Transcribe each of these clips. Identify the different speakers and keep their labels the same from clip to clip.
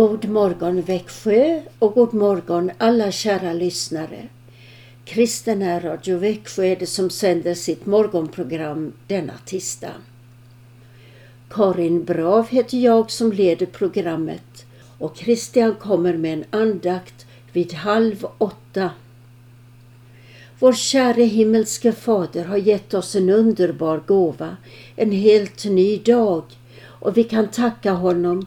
Speaker 1: God morgon Växjö och god morgon alla kära lyssnare. Kristen Radio Växjö är det som sänder sitt morgonprogram denna tisdag. Karin Brav heter jag som leder programmet och Christian kommer med en andakt vid halv åtta. Vår käre himmelske Fader har gett oss en underbar gåva, en helt ny dag och vi kan tacka honom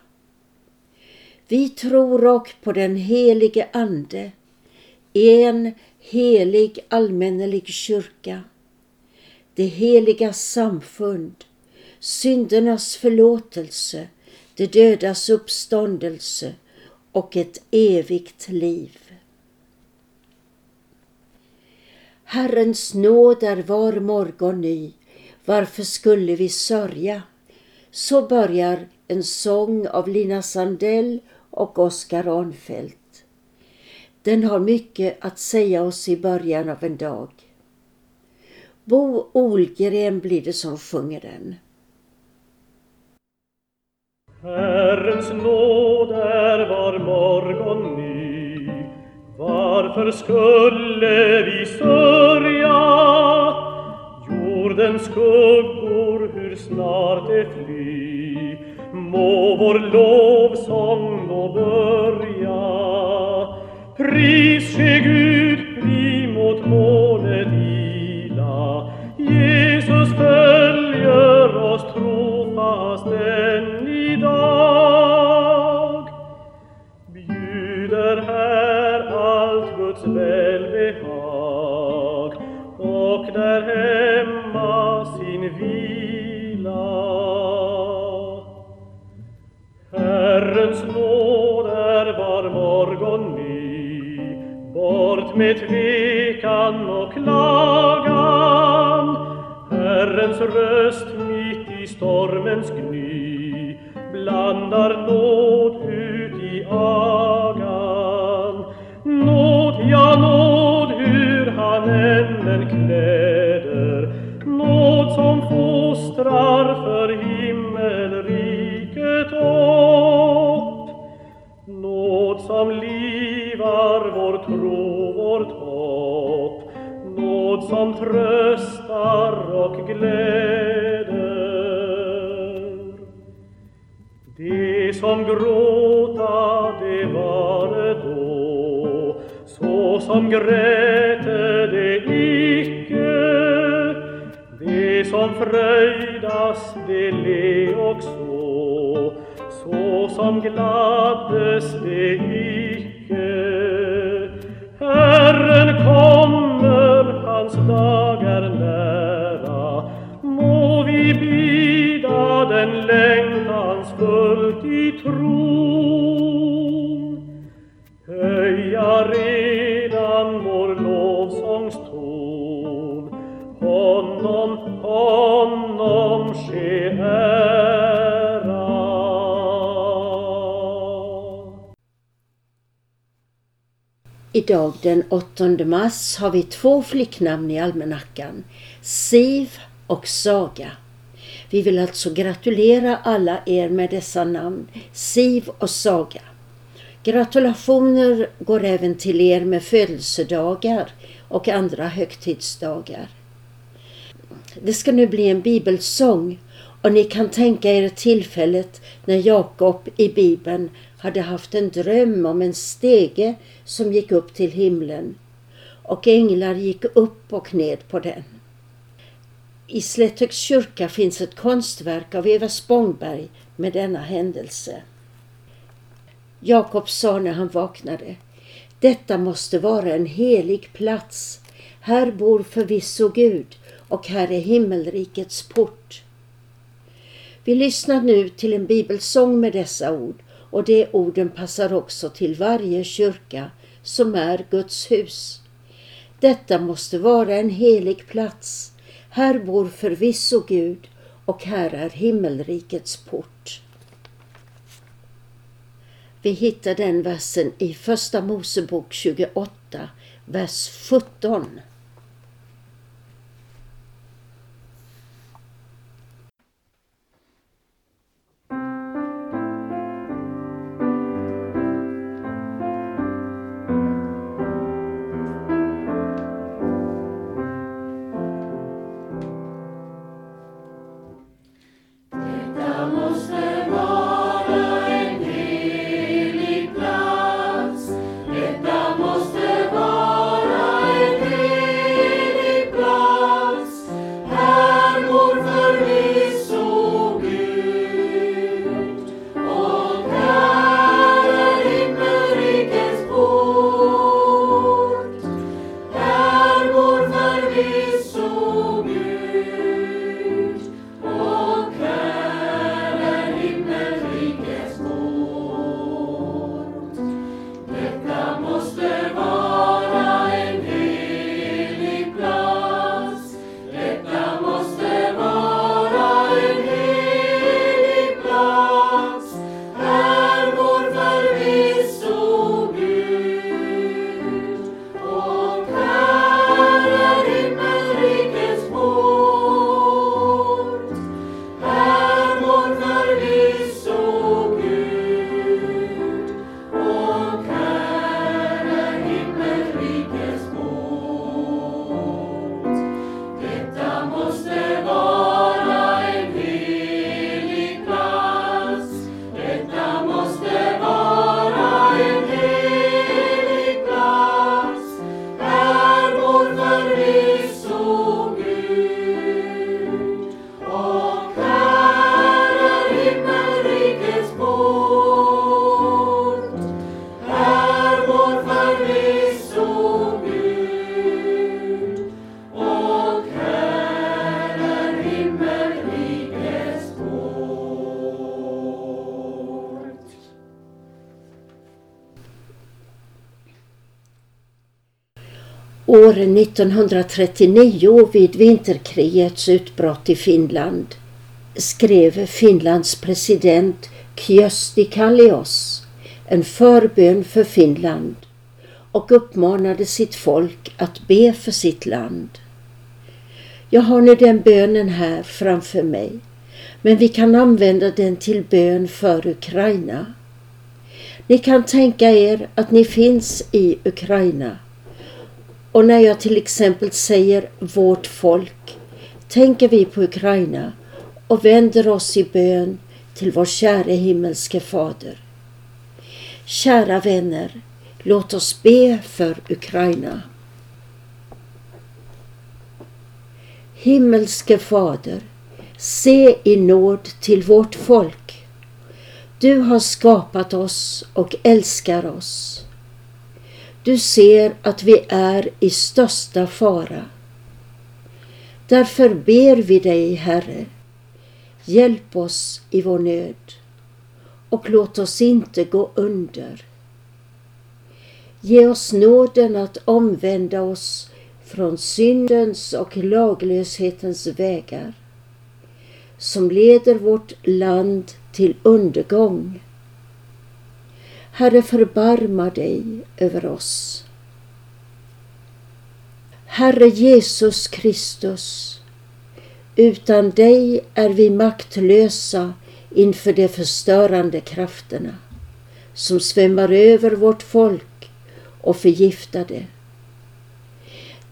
Speaker 1: Vi tror och på den helige Ande, en helig allmännelig kyrka, det heliga samfund, syndernas förlåtelse, de dödas uppståndelse och ett evigt liv. Herrens nåd är var morgon ny, varför skulle vi sörja? Så börjar en sång av Lina Sandell och Oskar Arnfelt. Den har mycket att säga oss i början av en dag. Bo Olgren blir det som sjunger den.
Speaker 2: Herrens nåd är var morgon ny Varför skulle vi sörja? Jordens skuggor hur snart det fly Må vår lovsång då börja. Pris ske Gud, vi mot målet ila Jesus följer oss trofast än idag. Bjuder här allt Guds välbehag. Och där Herrens nåd är var morgon ny. Bort med tvekan och klagan. Herrens röst mitt i stormens gny Blandar nåd ut i agan. Nåd, ja nåd, hur han än kläder. Nåd som fostrar ord som tröstar och gläder. Det som gråta, det var då Så som gräte det icke. Det som fröjdas, det le också Så som gladdes det icke. Herren kom hans dag är nära. Må vi bida den längtansfullt i tron. Höja
Speaker 1: Idag den 8 mars har vi två flicknamn i almanackan, Siv och Saga. Vi vill alltså gratulera alla er med dessa namn, Siv och Saga. Gratulationer går även till er med födelsedagar och andra högtidsdagar. Det ska nu bli en bibelsång och ni kan tänka er tillfället när Jakob i Bibeln hade haft en dröm om en stege som gick upp till himlen och änglar gick upp och ned på den. I Slättöks kyrka finns ett konstverk av Eva Spångberg med denna händelse. Jakob sa när han vaknade Detta måste vara en helig plats. Här bor förvisso Gud och här är himmelrikets port. Vi lyssnar nu till en bibelsång med dessa ord och de orden passar också till varje kyrka som är Guds hus. Detta måste vara en helig plats. Här bor förvisso Gud och här är himmelrikets port. Vi hittar den versen i Första Mosebok 28, vers 17. År 1939 vid vinterkrigets utbrott i Finland skrev Finlands president Kyösti Kallios en förbön för Finland och uppmanade sitt folk att be för sitt land. Jag har nu den bönen här framför mig, men vi kan använda den till bön för Ukraina. Ni kan tänka er att ni finns i Ukraina och när jag till exempel säger vårt folk tänker vi på Ukraina och vänder oss i bön till vår käre himmelske Fader. Kära vänner, låt oss be för Ukraina. Himmelske Fader, se i nåd till vårt folk. Du har skapat oss och älskar oss. Du ser att vi är i största fara. Därför ber vi dig, Herre, hjälp oss i vår nöd och låt oss inte gå under. Ge oss nåden att omvända oss från syndens och laglöshetens vägar som leder vårt land till undergång. Herre, förbarma dig över oss. Herre Jesus Kristus, utan dig är vi maktlösa inför de förstörande krafterna som svämmar över vårt folk och förgiftar det.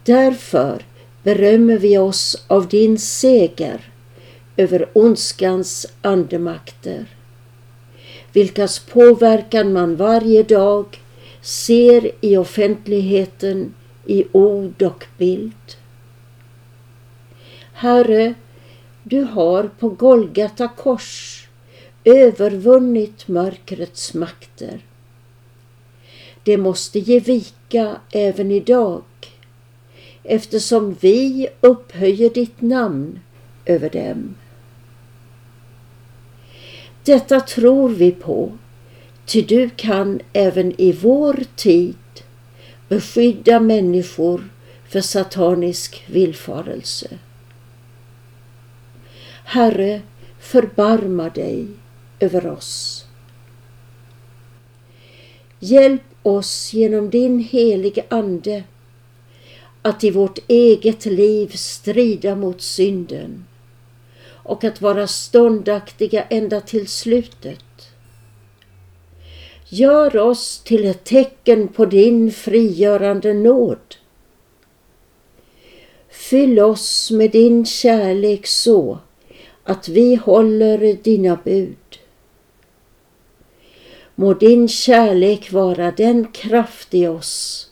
Speaker 1: Därför berömmer vi oss av din seger över ondskans andemakter vilkas påverkan man varje dag ser i offentligheten i ord och bild. Herre, du har på Golgata kors övervunnit mörkrets makter. Det måste ge vika även idag eftersom vi upphöjer ditt namn över dem. Detta tror vi på, ty du kan även i vår tid beskydda människor för satanisk villfarelse. Herre, förbarma dig över oss. Hjälp oss genom din helige Ande att i vårt eget liv strida mot synden och att vara ståndaktiga ända till slutet. Gör oss till ett tecken på din frigörande nåd. Fyll oss med din kärlek så att vi håller dina bud. Må din kärlek vara den kraft i oss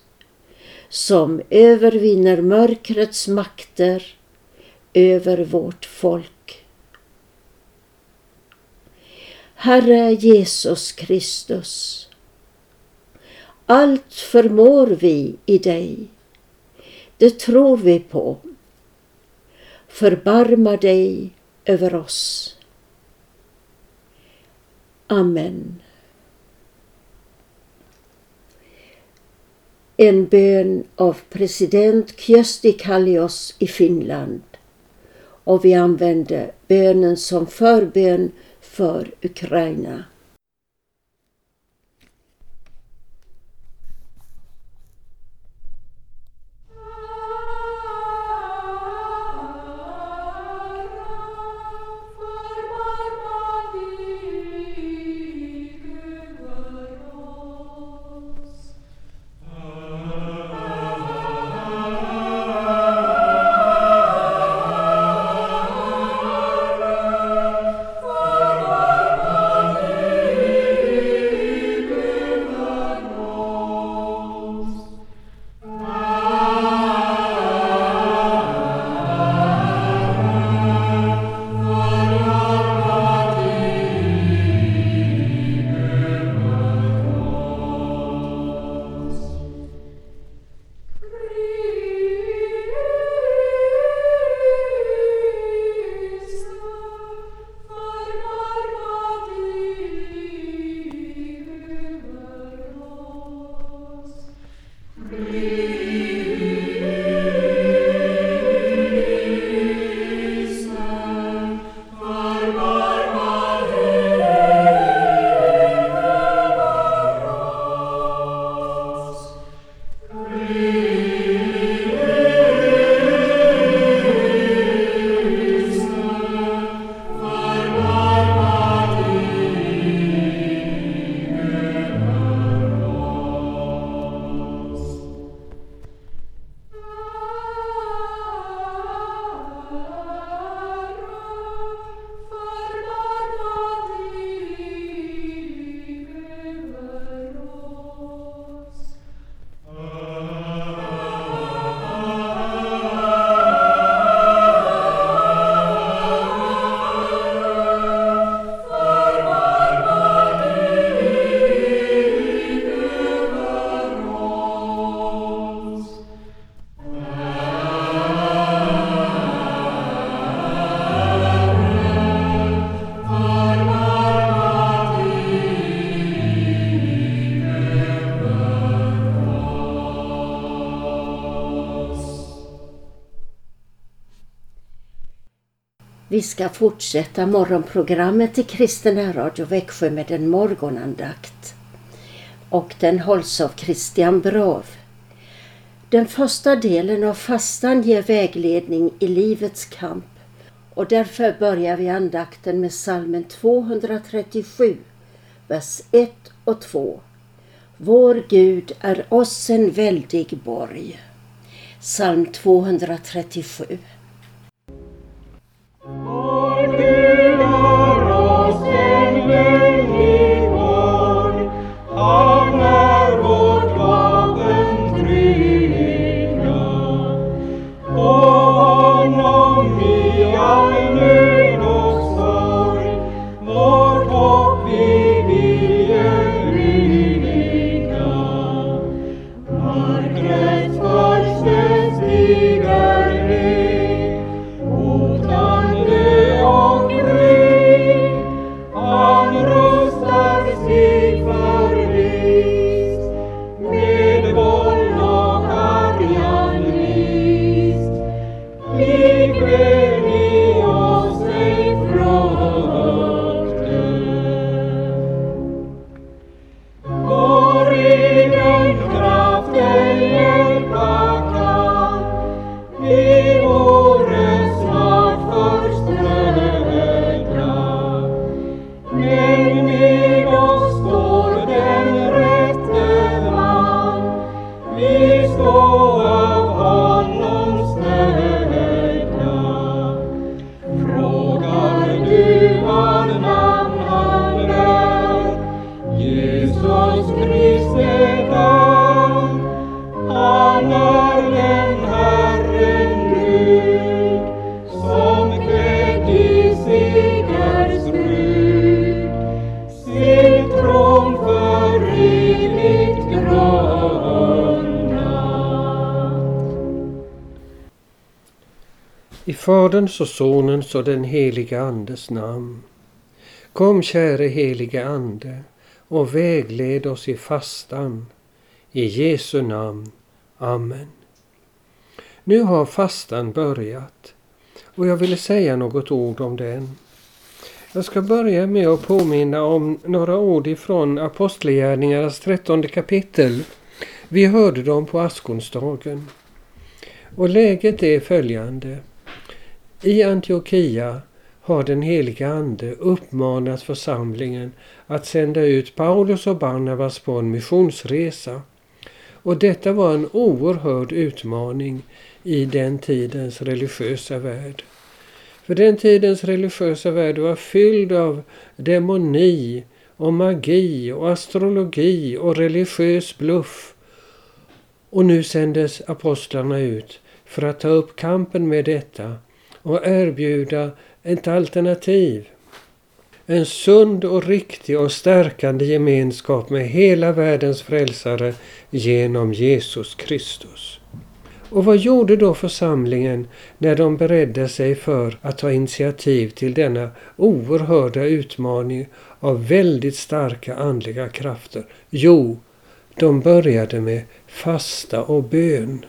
Speaker 1: som övervinner mörkrets makter över vårt folk. Herre Jesus Kristus, allt förmår vi i dig. Det tror vi på. Förbarma dig över oss. Amen. En bön av president Kyösti Kallios i Finland och vi använder bönen som förbön för Ukraina. Vi ska fortsätta morgonprogrammet i Kristen Radio Växjö med en morgonandakt. Och den hålls av Christian Brav. Den första delen av fastan ger vägledning i livets kamp och därför börjar vi andakten med salmen 237, vers 1 och 2. Vår Gud är oss en väldig borg. Psalm 237.
Speaker 2: Vår
Speaker 3: Faderns och Sonens och den helige Andes namn. Kom käre helige Ande och vägled oss i fastan. I Jesu namn. Amen. Nu har fastan börjat och jag ville säga något ord om den. Jag ska börja med att påminna om några ord ifrån Apostlagärningarnas trettonde kapitel. Vi hörde dem på askonsdagen. Och läget är följande. I Antiochia har den heliga Ande uppmanat församlingen att sända ut Paulus och Barnabas på en missionsresa. Och detta var en oerhörd utmaning i den tidens religiösa värld. För den tidens religiösa värld var fylld av demoni och magi och astrologi och religiös bluff. Och nu sändes apostlarna ut för att ta upp kampen med detta och erbjuda ett alternativ. En sund och riktig och stärkande gemenskap med hela världens frälsare genom Jesus Kristus. Och vad gjorde då församlingen när de beredde sig för att ta initiativ till denna oerhörda utmaning av väldigt starka andliga krafter? Jo, de började med fasta och bön.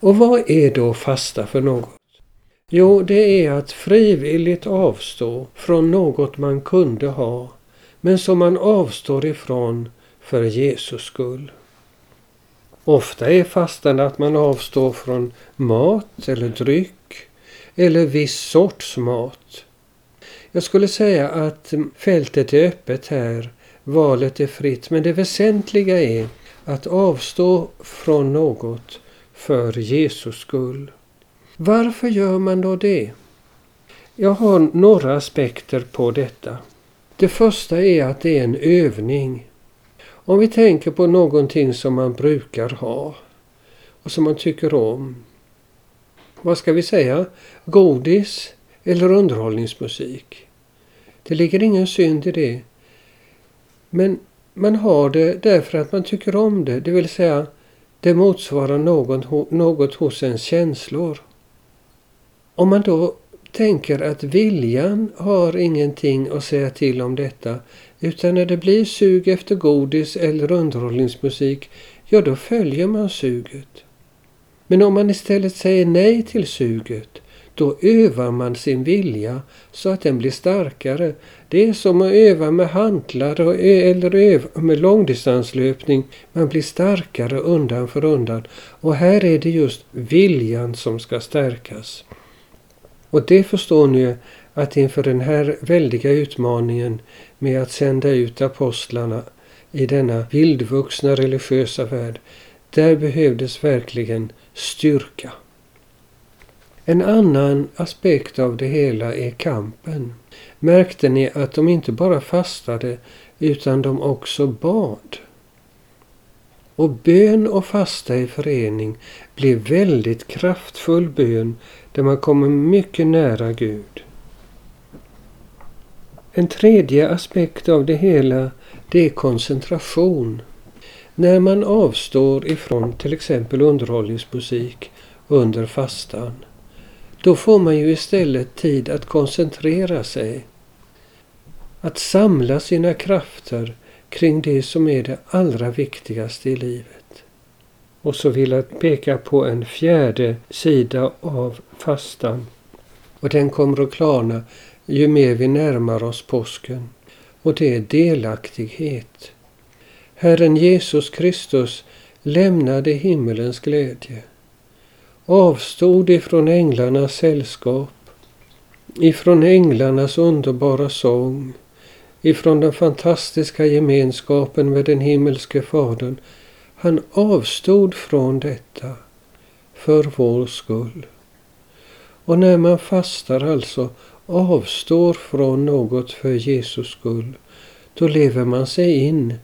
Speaker 3: Och vad är då fasta för något? Jo, det är att frivilligt avstå från något man kunde ha, men som man avstår ifrån för Jesus skull. Ofta är fastan att man avstår från mat eller dryck eller viss sorts mat. Jag skulle säga att fältet är öppet här, valet är fritt, men det väsentliga är att avstå från något för Jesus skull. Varför gör man då det? Jag har några aspekter på detta. Det första är att det är en övning. Om vi tänker på någonting som man brukar ha och som man tycker om. Vad ska vi säga? Godis eller underhållningsmusik. Det ligger ingen synd i det. Men man har det därför att man tycker om det, det vill säga det motsvarar något, något hos ens känslor. Om man då tänker att viljan har ingenting att säga till om detta utan när det blir sug efter godis eller underhållningsmusik, ja då följer man suget. Men om man istället säger nej till suget, då övar man sin vilja så att den blir starkare. Det är som att öva med hantlar eller öva med långdistanslöpning. Man blir starkare undan för undan. Och här är det just viljan som ska stärkas. Och det förstår ni att inför den här väldiga utmaningen med att sända ut apostlarna i denna vildvuxna religiösa värld, där behövdes verkligen styrka. En annan aspekt av det hela är kampen. Märkte ni att de inte bara fastade utan de också bad? Och bön och fasta i förening blir väldigt kraftfull bön där man kommer mycket nära Gud. En tredje aspekt av det hela det är koncentration. När man avstår ifrån till exempel underhållningsmusik under fastan då får man ju istället tid att koncentrera sig. Att samla sina krafter kring det som är det allra viktigaste i livet. Och så vill jag peka på en fjärde sida av fastan. Och den kommer att klarna ju mer vi närmar oss påsken. Och det är delaktighet. Herren Jesus Kristus lämnade himmelens glädje. Avstod ifrån änglarnas sällskap. Ifrån änglarnas underbara sång. Ifrån den fantastiska gemenskapen med den himmelske Fadern han avstod från detta för vår skull. Och när man fastar alltså avstår från något för Jesus skull, då lever man sig in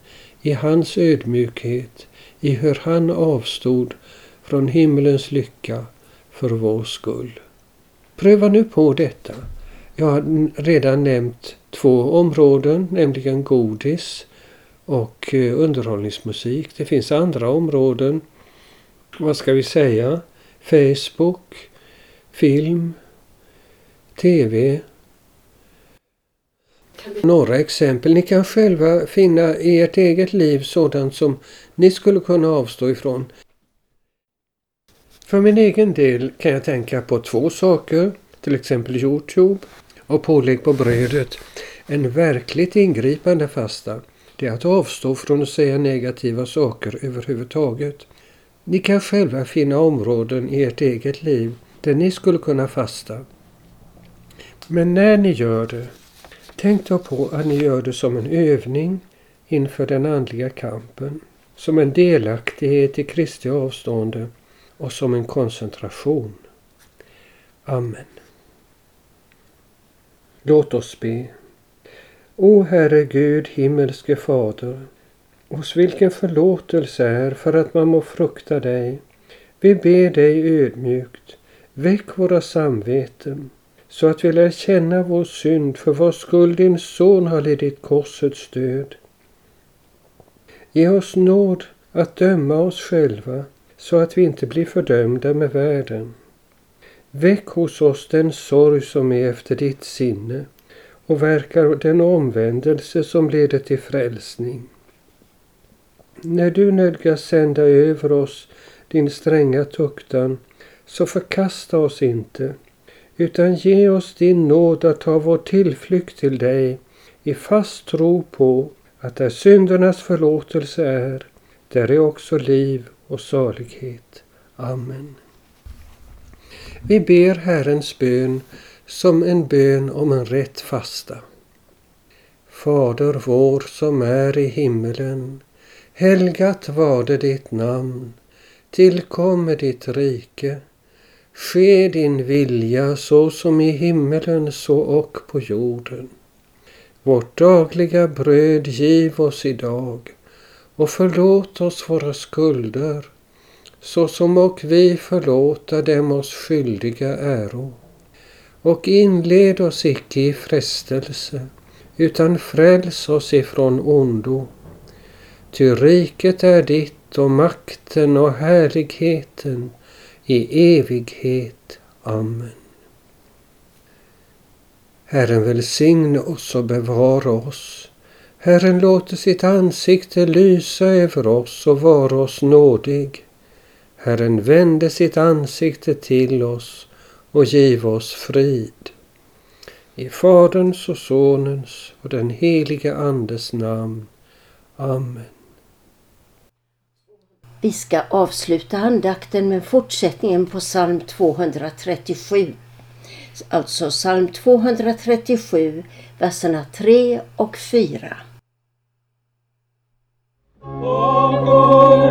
Speaker 3: i hans ödmjukhet, i hur han avstod från himmelens lycka för vår skull. Pröva nu på detta. Jag har redan nämnt två områden, nämligen godis och eh, underhållningsmusik. Det finns andra områden. Vad ska vi säga? Facebook, film, TV. Några exempel. Ni kan själva finna i ert eget liv sådant som ni skulle kunna avstå ifrån. För min egen del kan jag tänka på två saker, till exempel Youtube och pålägg på brödet. En verkligt ingripande fasta, det är att avstå från att säga negativa saker överhuvudtaget. Ni kan själva finna områden i ert eget liv där ni skulle kunna fasta. Men när ni gör det, tänk då på att ni gör det som en övning inför den andliga kampen, som en delaktighet i Kristi avstående och som en koncentration. Amen. Låt oss be. O Herre Gud, himmelske Fader, hos vilken förlåtelse är för att man må frukta dig. Vi ber dig ödmjukt, väck våra samveten, så att vi lär känna vår synd för vars skull din son har lidit korsets död. Ge oss nåd att döma oss själva så att vi inte blir fördömda med världen. Väck hos oss den sorg som är efter ditt sinne och verkar den omvändelse som leder till frälsning. När du nödgas sända över oss din stränga tuktan, så förkasta oss inte, utan ge oss din nåd att ta vår tillflykt till dig i fast tro på att där syndernas förlåtelse är, där är också liv och salighet. Amen. Vi ber Herrens bön som en bön om en rätt fasta. Fader vår som är i himmelen. Helgat varde ditt namn. Tillkomme ditt rike. Ske din vilja så som i himmelen så och på jorden. Vårt dagliga bröd giv oss idag och förlåt oss våra skulder så som och vi förlåta dem oss skyldiga äro. Och inled oss icke i frestelse, utan fräls oss ifrån ondo. Ty riket är ditt och makten och härligheten i evighet. Amen. Herren välsigne oss och bevara oss. Herren låter sitt ansikte lysa över oss och vara oss nådig. Herren vände sitt ansikte till oss och giv oss frid. I Faderns och Sonens och den helige Andes namn. Amen.
Speaker 1: Vi ska avsluta andakten med fortsättningen på psalm 237. Alltså psalm 237, verserna 3 och 4. Vi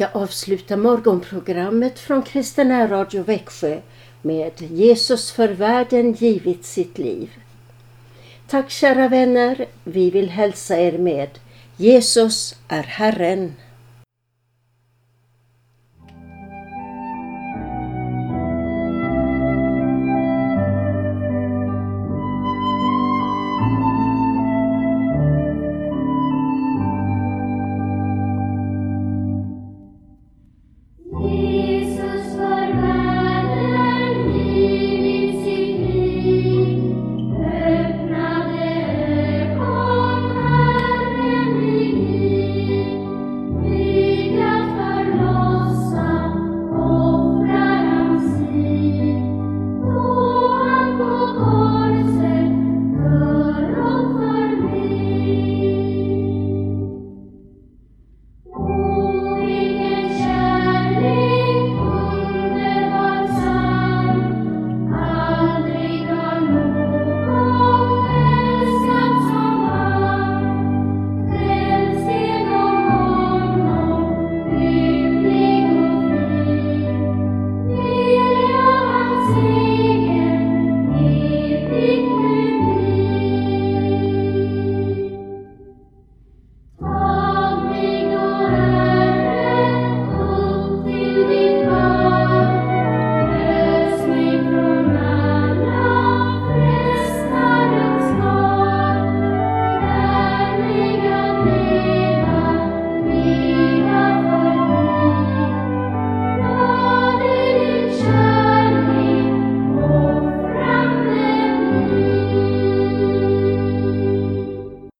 Speaker 1: ska avsluta morgonprogrammet från Kristina Radio Växjö med Jesus för världen givit sitt liv. Tack kära vänner, vi vill hälsa er med Jesus är Herren.